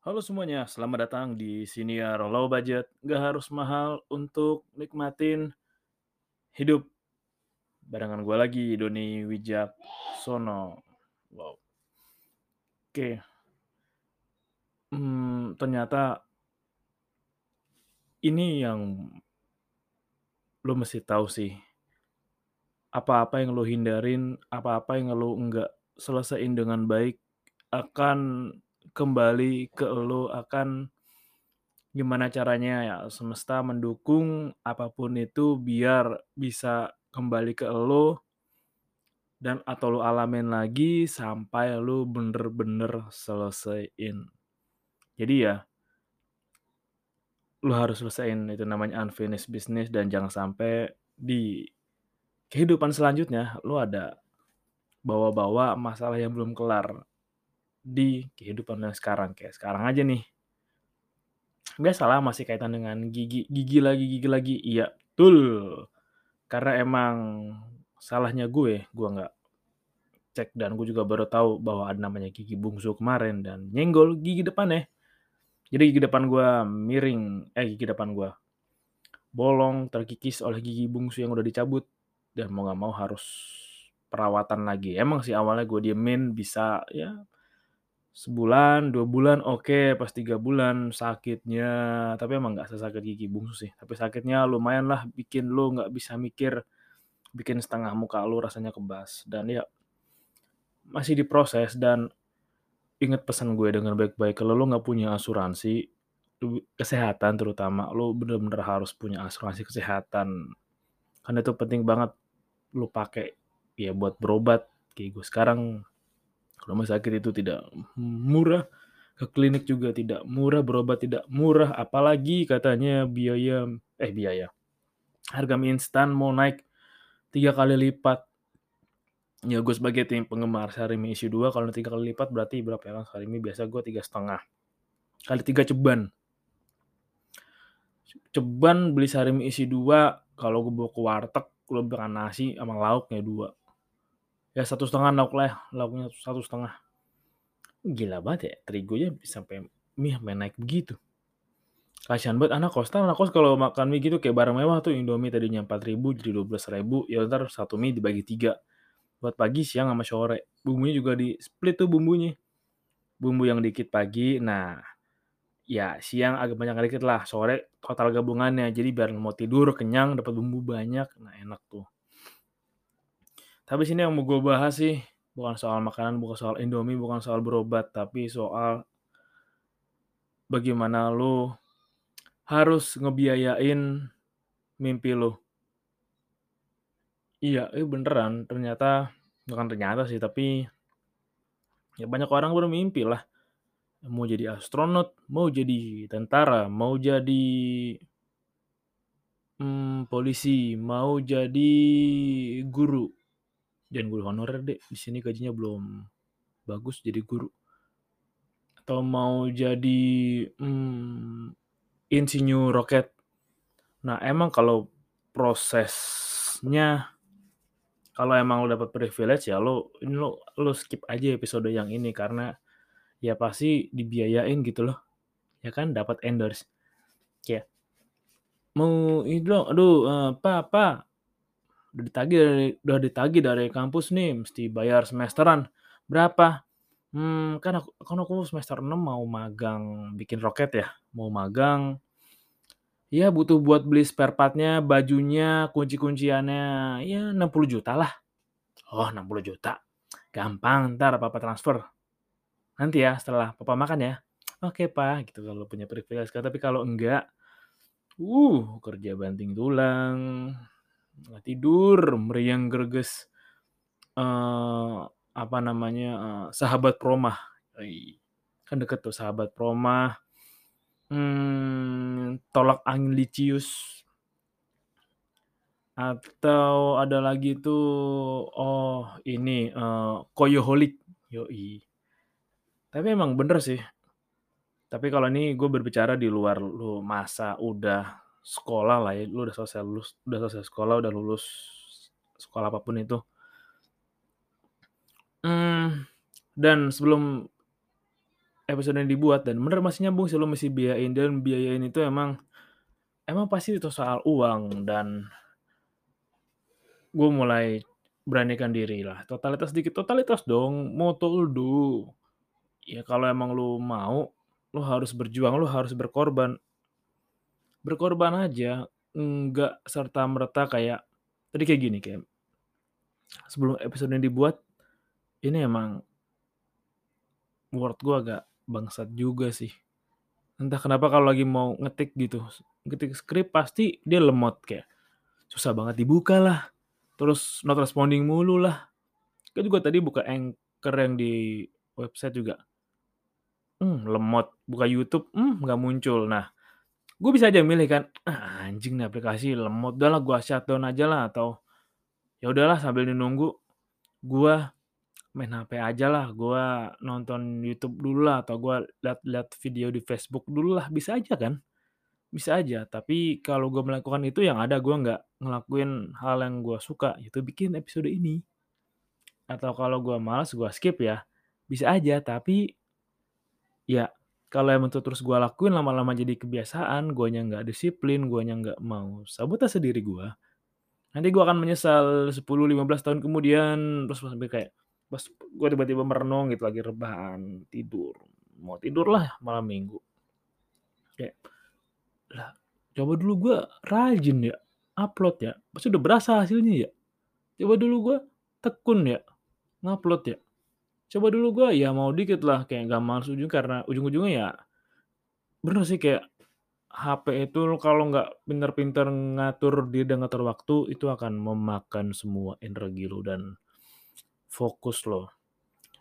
Halo semuanya, selamat datang di Siniar Low Budget. Nggak harus mahal untuk nikmatin hidup. Barengan gue lagi, Doni Wijaksono. Wow. Oke. Hmm, ternyata ini yang lo mesti tahu sih. Apa-apa yang lo hindarin, apa-apa yang lo enggak selesaiin dengan baik akan kembali ke lo, akan gimana caranya ya semesta mendukung apa pun itu biar bisa kembali ke lo dan atau lo alamin lagi sampai lo bener-bener selesaiin. Jadi ya lo harus selesaiin itu namanya unfinished business dan jangan sampai di kehidupan selanjutnya lo ada bawa-bawa masalah yang belum kelar di kehidupan yang sekarang kayak sekarang aja nih. Biasalah masih kaitan dengan gigi gigi lagi gigi lagi. Iya betul. Karena emang salahnya gue gue nggak cek dan gue juga baru tahu bahwa ada namanya gigi bungsu kemarin dan nyenggol gigi depannya. Jadi gigi depan gue miring eh gigi depan gue bolong terkikis oleh gigi bungsu yang udah dicabut. Dan mau nggak mau harus perawatan lagi. Emang sih awalnya gue diemin bisa ya sebulan dua bulan oke pas tiga bulan sakitnya. Tapi emang nggak sesakit gigi bungsu sih. Tapi sakitnya lumayan lah bikin lo nggak bisa mikir bikin setengah muka lo rasanya kebas. Dan ya masih diproses dan inget pesan gue dengan baik-baik kalau lo nggak punya asuransi kesehatan terutama lo bener-bener harus punya asuransi kesehatan. Karena itu penting banget lo pakai ya buat berobat kayak gue sekarang rumah sakit itu tidak murah, ke klinik juga tidak murah, berobat tidak murah, apalagi katanya biaya eh biaya harga mie instan mau naik tiga kali lipat. Ya gue sebagai tim penggemar Sarimi isi 2 kalau tiga kali lipat berarti berapa ya kan Sarimi biasa gue tiga setengah kali tiga ceban. Ceban beli Sarimi isi 2 kalau gue bawa ke warteg gue makan nasi sama lauknya dua ya satu setengah lauk lah lauknya satu setengah. Gila banget ya terigonya sampai mie sampai naik begitu. Kasihan banget anak kos anak kos kalau makan mie gitu kayak barang mewah tuh Indomie tadinya empat ribu jadi dua belas ribu ya ntar satu mie dibagi tiga. Buat pagi siang sama sore. Bumbunya juga di split tuh bumbunya. Bumbu yang dikit pagi nah ya siang agak banyak dikit lah sore total gabungannya. Jadi biar mau tidur kenyang dapat bumbu banyak nah enak tuh tapi sini yang mau gue bahas sih bukan soal makanan, bukan soal Indomie, bukan soal berobat, tapi soal bagaimana lo harus ngebiayain mimpi lo. Iya, eh beneran. Ternyata bukan ternyata sih, tapi ya banyak orang bermimpi lah. Mau jadi astronot, mau jadi tentara, mau jadi hmm, polisi, mau jadi guru jangan guru honorer deh di sini gajinya belum bagus jadi guru. Atau mau jadi hmm, insinyur roket? Nah emang kalau prosesnya kalau emang lo dapat privilege ya lo ini lo lo skip aja episode yang ini karena ya pasti dibiayain gitu loh. Ya kan dapat endorse. Ya mau itu aduh uh, pak pak udah ditagi dari udah ditagi dari kampus nih mesti bayar semesteran. Berapa? Hmm, kan aku kan aku semester 6 mau magang bikin roket ya mau magang. Ya butuh buat beli spare partnya bajunya kunci-kunciannya. Ya 60 juta lah. Oh 60 juta. Gampang ntar papa transfer. Nanti ya setelah papa makan ya. Oke pak gitu kalau punya privilege. Tapi kalau enggak uh kerja banting tulang nggak tidur, meriang greges uh, apa namanya uh, sahabat promah, kan deket tuh sahabat promah, hmm, tolak angin licius, atau ada lagi tuh oh ini uh, koyoholik, yoi. Tapi emang bener sih. Tapi kalau ini gue berbicara di luar lu masa udah sekolah lah ya, lu udah selesai lulus, udah selesai sekolah, udah lulus sekolah apa pun itu. Hmm, dan sebelum episode yang dibuat dan bener masih nyambung sih lu mesti biayain dan biayain itu emang emang pasti itu soal uang dan gue mulai beranikan diri lah. Totalitas dikit, totalitas dong, moto lu. Ya kalau emang lu mau, lu harus berjuang, lu harus berkorban. Berkorban aja, enggak serta merta kayak tadi kayak gini kayak sebelum episode ini dibuat ini emang word gue agak bangsat juga sih. Entah kenapa kalau lagi mau ngetik gitu, ngetik skrip pasti dia lemot kayak susah banget dibuka lah. Terus not responding mulu lah. Kan juga tadi buka anchor yang di website juga. Hmm, lemot. Buka YouTube, hmm, nggak muncul. Nah, gue bisa aja milih kan, ah, anjing nih aplikasi lemot. Udahlah gue shutdown aja lah. Atau ya udahlah sambil nunggu, gue main HP aja lah. Gue nonton YouTube dulu lah. Atau gue lihat-lihat video di Facebook dulu lah. Bisa aja kan? Bisa aja. Tapi kalau gue melakukan itu yang ada gue nggak ngelakuin hal yang gue suka. Itu bikin episode ini. Atau kalau gue malas gue skip ya. Bisa aja. Tapi ya kalau emang itu terus gue lakuin lama-lama jadi kebiasaan, guanya nggak disiplin, guanya nggak mau sabotase diri gue, nanti gue akan menyesal 10-15 tahun kemudian, terus sampai kayak pas gue tiba-tiba merenung gitu lagi rebahan tidur, mau tidur lah malam minggu, kayak lah coba dulu gue rajin ya upload ya, pasti udah berasa hasilnya ya, coba dulu gue tekun ya ngupload ya, coba dulu gue ya mau dikit lah kayak gak males ujung karena ujung-ujungnya ya bener sih kayak HP itu kalau nggak pinter-pinter ngatur diri dan ngatur waktu itu akan memakan semua energi lo dan fokus lo.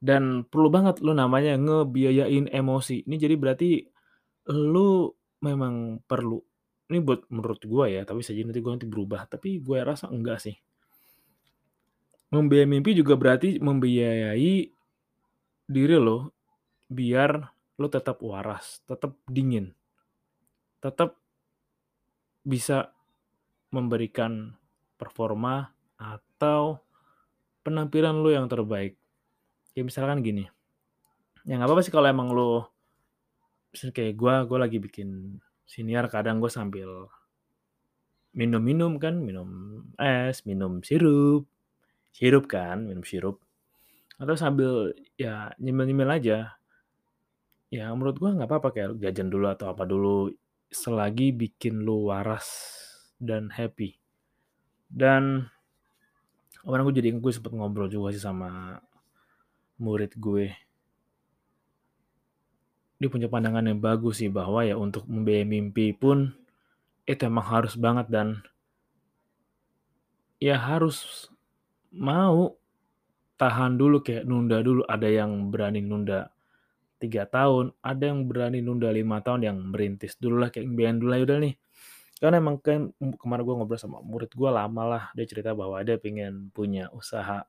Dan perlu banget lo namanya ngebiayain emosi. Ini jadi berarti lu memang perlu. Ini buat menurut gue ya tapi saja nanti gue nanti berubah tapi gue rasa enggak sih. Membiayai mimpi juga berarti membiayai diri lo biar lo tetap waras, tetap dingin, tetap bisa memberikan performa atau penampilan lo yang terbaik. Ya misalkan gini, ya nggak apa-apa sih kalau emang lo misalnya kayak gue, gue lagi bikin siniar kadang gue sambil minum-minum kan, minum es, minum sirup, sirup kan, minum sirup atau sambil ya nyemil-nyemil aja. Ya menurut gua nggak apa-apa kayak jajan dulu atau apa dulu selagi bikin lu waras dan happy. Dan kemarin gue jadi gue sempet ngobrol juga sih sama murid gue. Dia punya pandangan yang bagus sih bahwa ya untuk membiayai mimpi pun itu emang harus banget dan ya harus mau tahan dulu kayak nunda dulu. Ada yang berani nunda tiga tahun, ada yang berani nunda lima tahun yang merintis dulu lah kayak biarin dulu lah udah nih. Karena emang kan kemarin gue ngobrol sama murid gue lama lah dia cerita bahwa dia pengen punya usaha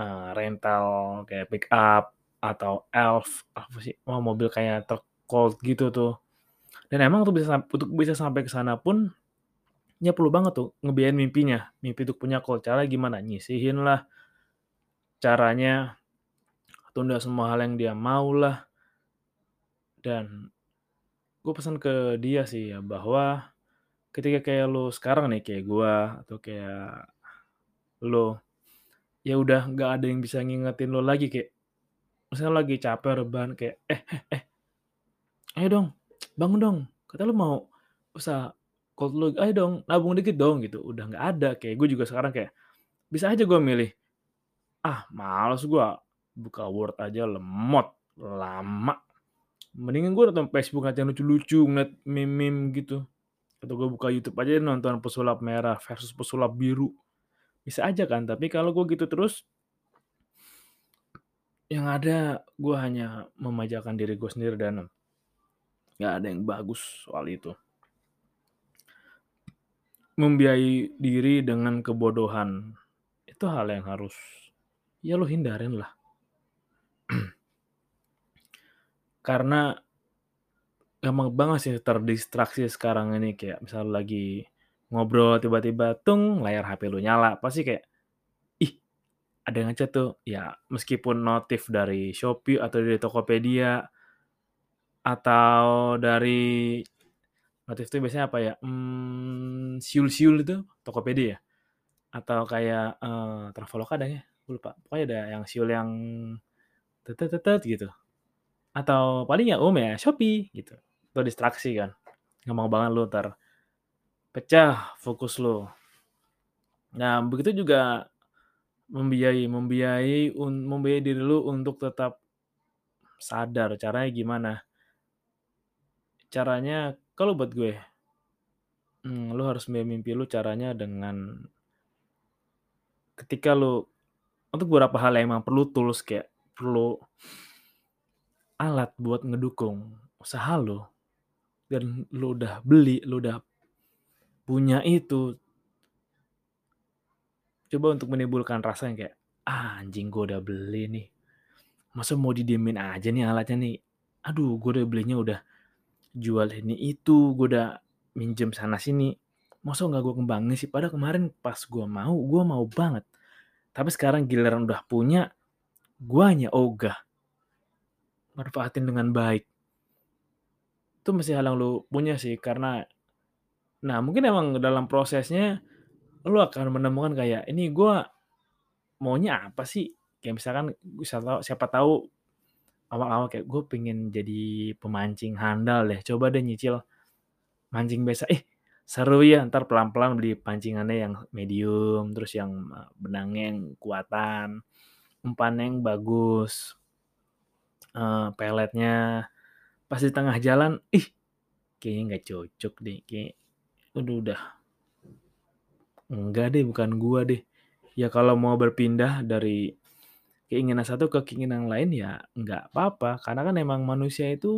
uh, rental kayak pick up atau elf apa sih oh, mobil kayak truk cold gitu tuh. Dan emang tuh bisa untuk bisa sampai ke sana pun ya perlu banget tuh ngebiayain mimpinya. Mimpi untuk punya cold. Cara gimana? Nyisihin lah caranya tunda semua hal yang dia mau lah dan gue pesan ke dia sih ya bahwa ketika kayak lo sekarang nih kayak gue atau kayak lo ya udah nggak ada yang bisa ngingetin lo lagi kayak misalnya lagi capek rebahan kayak eh eh eh ayo dong bangun dong. Kata lo mau usah cold lo ayo dong nabung dikit dong gitu. Udah nggak ada kayak gue juga sekarang kayak bisa aja gue milih ah males gue buka Word aja lemot lama. Mendingan gue nonton Facebook ngeliat yang lucu-lucu ngeliat meme-meme gitu. Atau gue buka YouTube aja nonton pesulap merah versus pesulap biru. Bisa aja kan tapi kalau gue gitu terus yang ada gue hanya memajakan diri gue sendiri dan nggak ada yang bagus soal itu. Membiayai diri dengan kebodohan. Itu hal yang harus ya lo hindarin lah. Karena gampang banget sih terdistraksi sekarang ini kayak misal lagi ngobrol tiba-tiba tung layar HP lu nyala pasti kayak ih ada yang ngechat tuh ya meskipun notif dari Shopee atau dari Tokopedia Atau dari notif itu biasanya apa ya, mmm, siul-siul itu Tokopedia ya? Atau kayak, eee, Traveloka ada ya? Gue lupa. Pokoknya ada yang siul yang gitu. Atau paling ya umum ya Shopee gitu. Itu distraksi kan. Gampang banget lu entar pecah fokus lu. Nah, begitu juga membiayai membiayai un membiayai diri lu untuk tetap sadar. Caranya gimana? Caranya kalau buat gue, mmm, lu harus mimpi lu caranya dengan ketika lu untuk beberapa hal yang emang perlu tools kayak perlu alat buat ngedukung usaha lu, dan lu udah beli, lu udah punya itu. Coba untuk menimbulkan rasa yang kayak, "Ah, anjing gue udah beli nih, masa mau didiemin aja nih alatnya nih? Aduh, gue udah belinya udah jual ini itu, gue udah minjem sana sini, masa nggak gue kembangin sih? Padahal kemarin pas gue mau, gue mau banget, tapi sekarang giliran udah punya, guanya ogah manfaatin dengan baik." Itu mesti hal yang lu punya sih karena nah mungkin emang dalam prosesnya lu akan menemukan kayak, "Ini gue maunya apa sih?" Kayak misalkan bisa tahu siapa tahu awal-awal kayak, "Gue pengen jadi pemancing handal deh, coba deh nyicil mancing biasa, ih seru ya." Entar pelan-pelan beli pancingannya yang medium, terus yang, eee, benangnya yang kuatan, umpannya yang bagus, eee, peletnya. Pas di tengah jalan, ih kayaknya nggak cocok deh, kayak aduh udah enggak deh, bukan gua deh. Ya kalau mau berpindah dari keinginan satu ke keinginan lain ya nggak apa-apa, karena kan emang manusia itu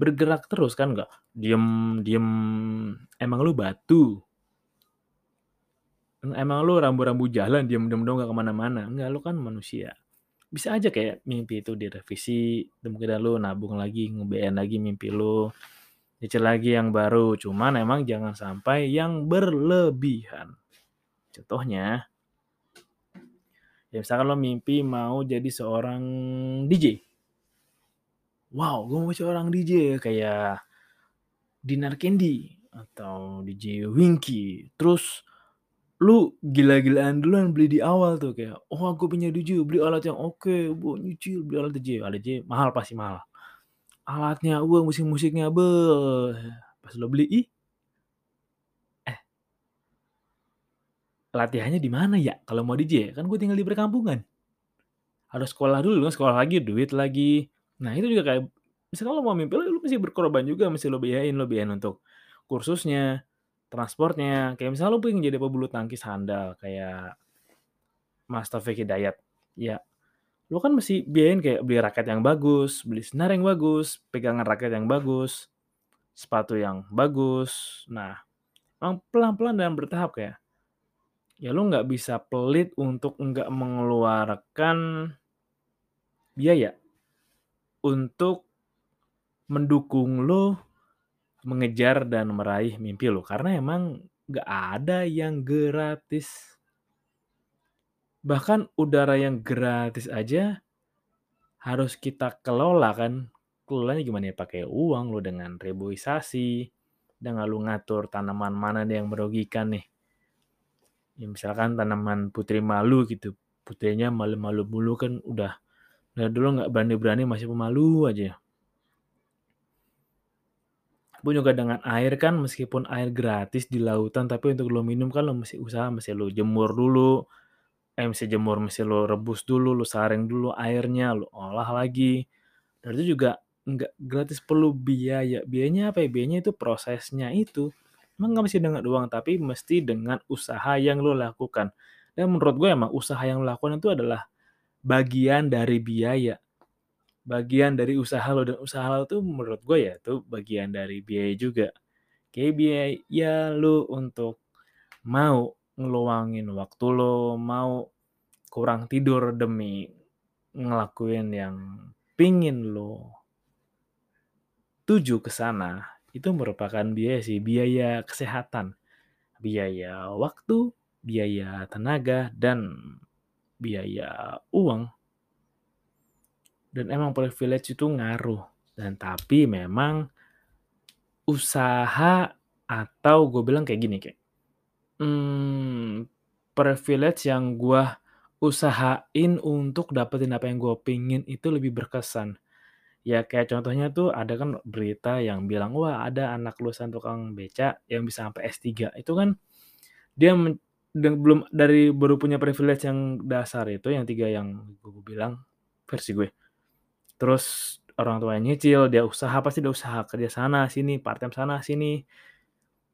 bergerak terus kan, nggak diem diem. Emang lu batu? Emang lu rambu-rambu jalan diem-diem doang nggak ke mana-mana? Enggak, lu kan manusia. Bisa aja kayak mimpi itu direvisi, kemungkinan lu nabung lagi, nge-BN lagi mimpi lu, nyicil lagi yang baru, cuman emang jangan sampai yang berlebihan. Contohnya ya misalkan lu mimpi mau jadi seorang DJ. Wow, gue mau seorang DJ kayak Dinar Candy atau DJ Winky. Terus lu gila-gilaan duluan beli di awal tuh kayak, "Oh, aku punya DJ, beli alat yang oke, bu nyicil beli alat DJ." Alat DJ mahal pasti mahal. Alatnya, wah musik-musiknya, beh, pas lu beli, ih eh latihannya di mana ya kalau mau DJ? Kan gue tinggal di perkampungan. Harus sekolah dulu, sekolah lagi, duit lagi. Nah, itu juga kayak misalkan lu mau mimpi lu, lu mesti berkorban juga, mesti lu biayain, lu biayain untuk kursusnya, transportnya. Kayak misalnya lu pengen jadi pebulu tangkis handal kayak Mas Taufik Hidayat, ya lu kan mesti biayain kayak beli raket yang bagus, beli senar yang bagus, pegangan raket yang bagus, sepatu yang bagus. Nah, emang pelan-pelan dan bertahap kayak ya lu nggak bisa pelit untuk nggak mengeluarkan biaya untuk mendukung lu mengejar dan meraih mimpi lu, karena emang nggak ada yang gratis. Bahkan udara yang gratis aja harus kita kelola kan, kelolanya gimana ya, pakai uang lu dengan reboisasi, dengan lu ngatur tanaman mana yang merugikan nih. Ya misalkan tanaman putri malu gitu, putrinya malu-malu mulu kan udah dari dulu nggak berani-berani masih pemalu aja. Pun juga dengan air kan meskipun air gratis di lautan, tapi untuk lu minum kan lu mesti usaha, mesti lu jemur dulu, eh mesti jemur, mesti lu rebus dulu, lu saring dulu airnya, lu olah lagi. Dan itu juga nggak gratis, perlu biaya. Biayanya apa ya? Biayanya itu prosesnya itu. Emang nggak mesti dengan uang, tapi mesti dengan usaha yang lu lakukan. Dan menurut gue emang usaha yang lu lakukan itu adalah bagian dari biaya. Bagian dari usaha lu dan usaha lu tuh menurut gue ya itu bagian dari biaya juga. Kayak biaya lu untuk mau ngeluangin waktu lu, mau kurang tidur demi ngelakuin yang pingin lu tuju ke sana, itu merupakan biaya sih, biaya kesehatan, biaya waktu, biaya tenaga, dan biaya uang. Dan emang privilege itu ngaruh. Dan tapi memang usaha atau gue bilang kayak gini, kayak, mmm, privilege yang gua usahain untuk dapetin apa yang gue pengen itu lebih berkesan. Ya kayak contohnya tuh ada kan berita yang bilang, "Wah ada anak lulusan tukang beca yang bisa sampai S3." Itu kan dia men dan belum dari baru punya privilege yang dasar itu, yang 3 yang gue bilang, versi gue. Terus orang tuanya nyicil, dia usaha, pasti dia usaha kerja sana sini, part-time sana sini.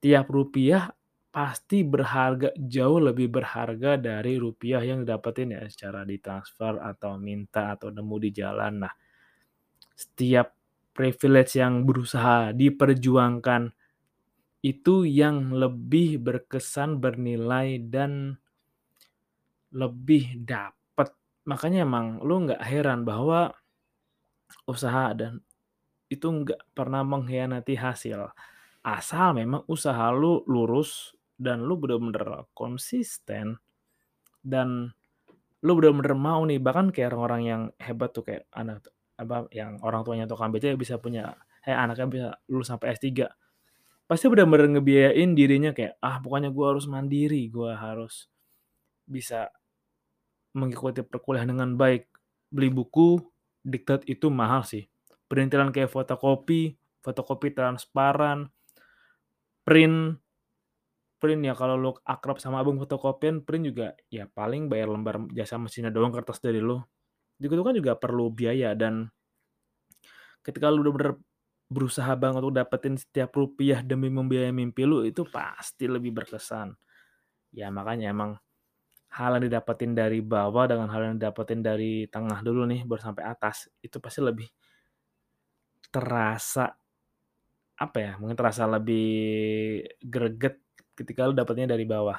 Tiap rupiah pasti berharga jauh lebih berharga dari rupiah yang didapetin ya secara ditransfer atau minta atau nemu di jalan. Nah, setiap privilege yang berusaha diperjuangkan itu yang lebih berkesan, bernilai, dan lebih dapet. Makanya emang lu nggak heran bahwa usaha dan itu nggak pernah mengkhianati hasil. Asal memang usaha lu lurus dan lu bener-bener konsisten dan lu bener-bener mau nih, bahkan kayak orang-orang yang hebat tuh kayak anak apa, yang orang tuanya tukang beca bisa punya eh, anaknya bisa lulus sampai S3. Pasti bener-bener ngebiayain dirinya kayak, "Ah, pokoknya gua harus mandiri, gua harus bisa mengikuti perkuliahan dengan baik." Beli buku, diktat itu mahal sih. Perintilan kayak fotokopi, fotokopi transparan, print print ya kalau lu akrab sama abang fotokopian, print juga ya paling bayar lembar jasa mesinnya doang kertas dari lu. Itu kan juga perlu biaya dan ketika lu bener-bener berusaha banget untuk dapetin setiap rupiah demi membiayai mimpi lu, itu pasti lebih berkesan. Ya makanya emang hal yang didapetin dari bawah dengan hal yang didapetin dari tengah dulu nih baru sampai atas, itu pasti lebih terasa apa ya, mungkin terasa lebih greget ketika lu dapetnya dari bawah.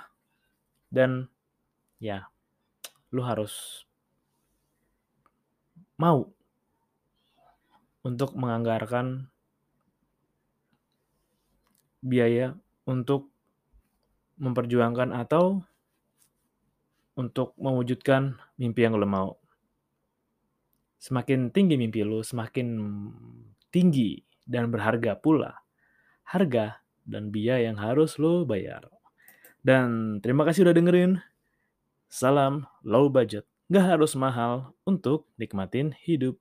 Dan ya lu harus mau untuk menganggarkan biaya untuk memperjuangkan atau untuk mewujudkan mimpi yang lu mau. Semakin tinggi mimpi lu, semakin tinggi dan berharga pula harga dan biaya yang harus lu bayar. Dan terima kasih udah dengerin. Salam low budget, nggak harus mahal untuk nikmatin hidup.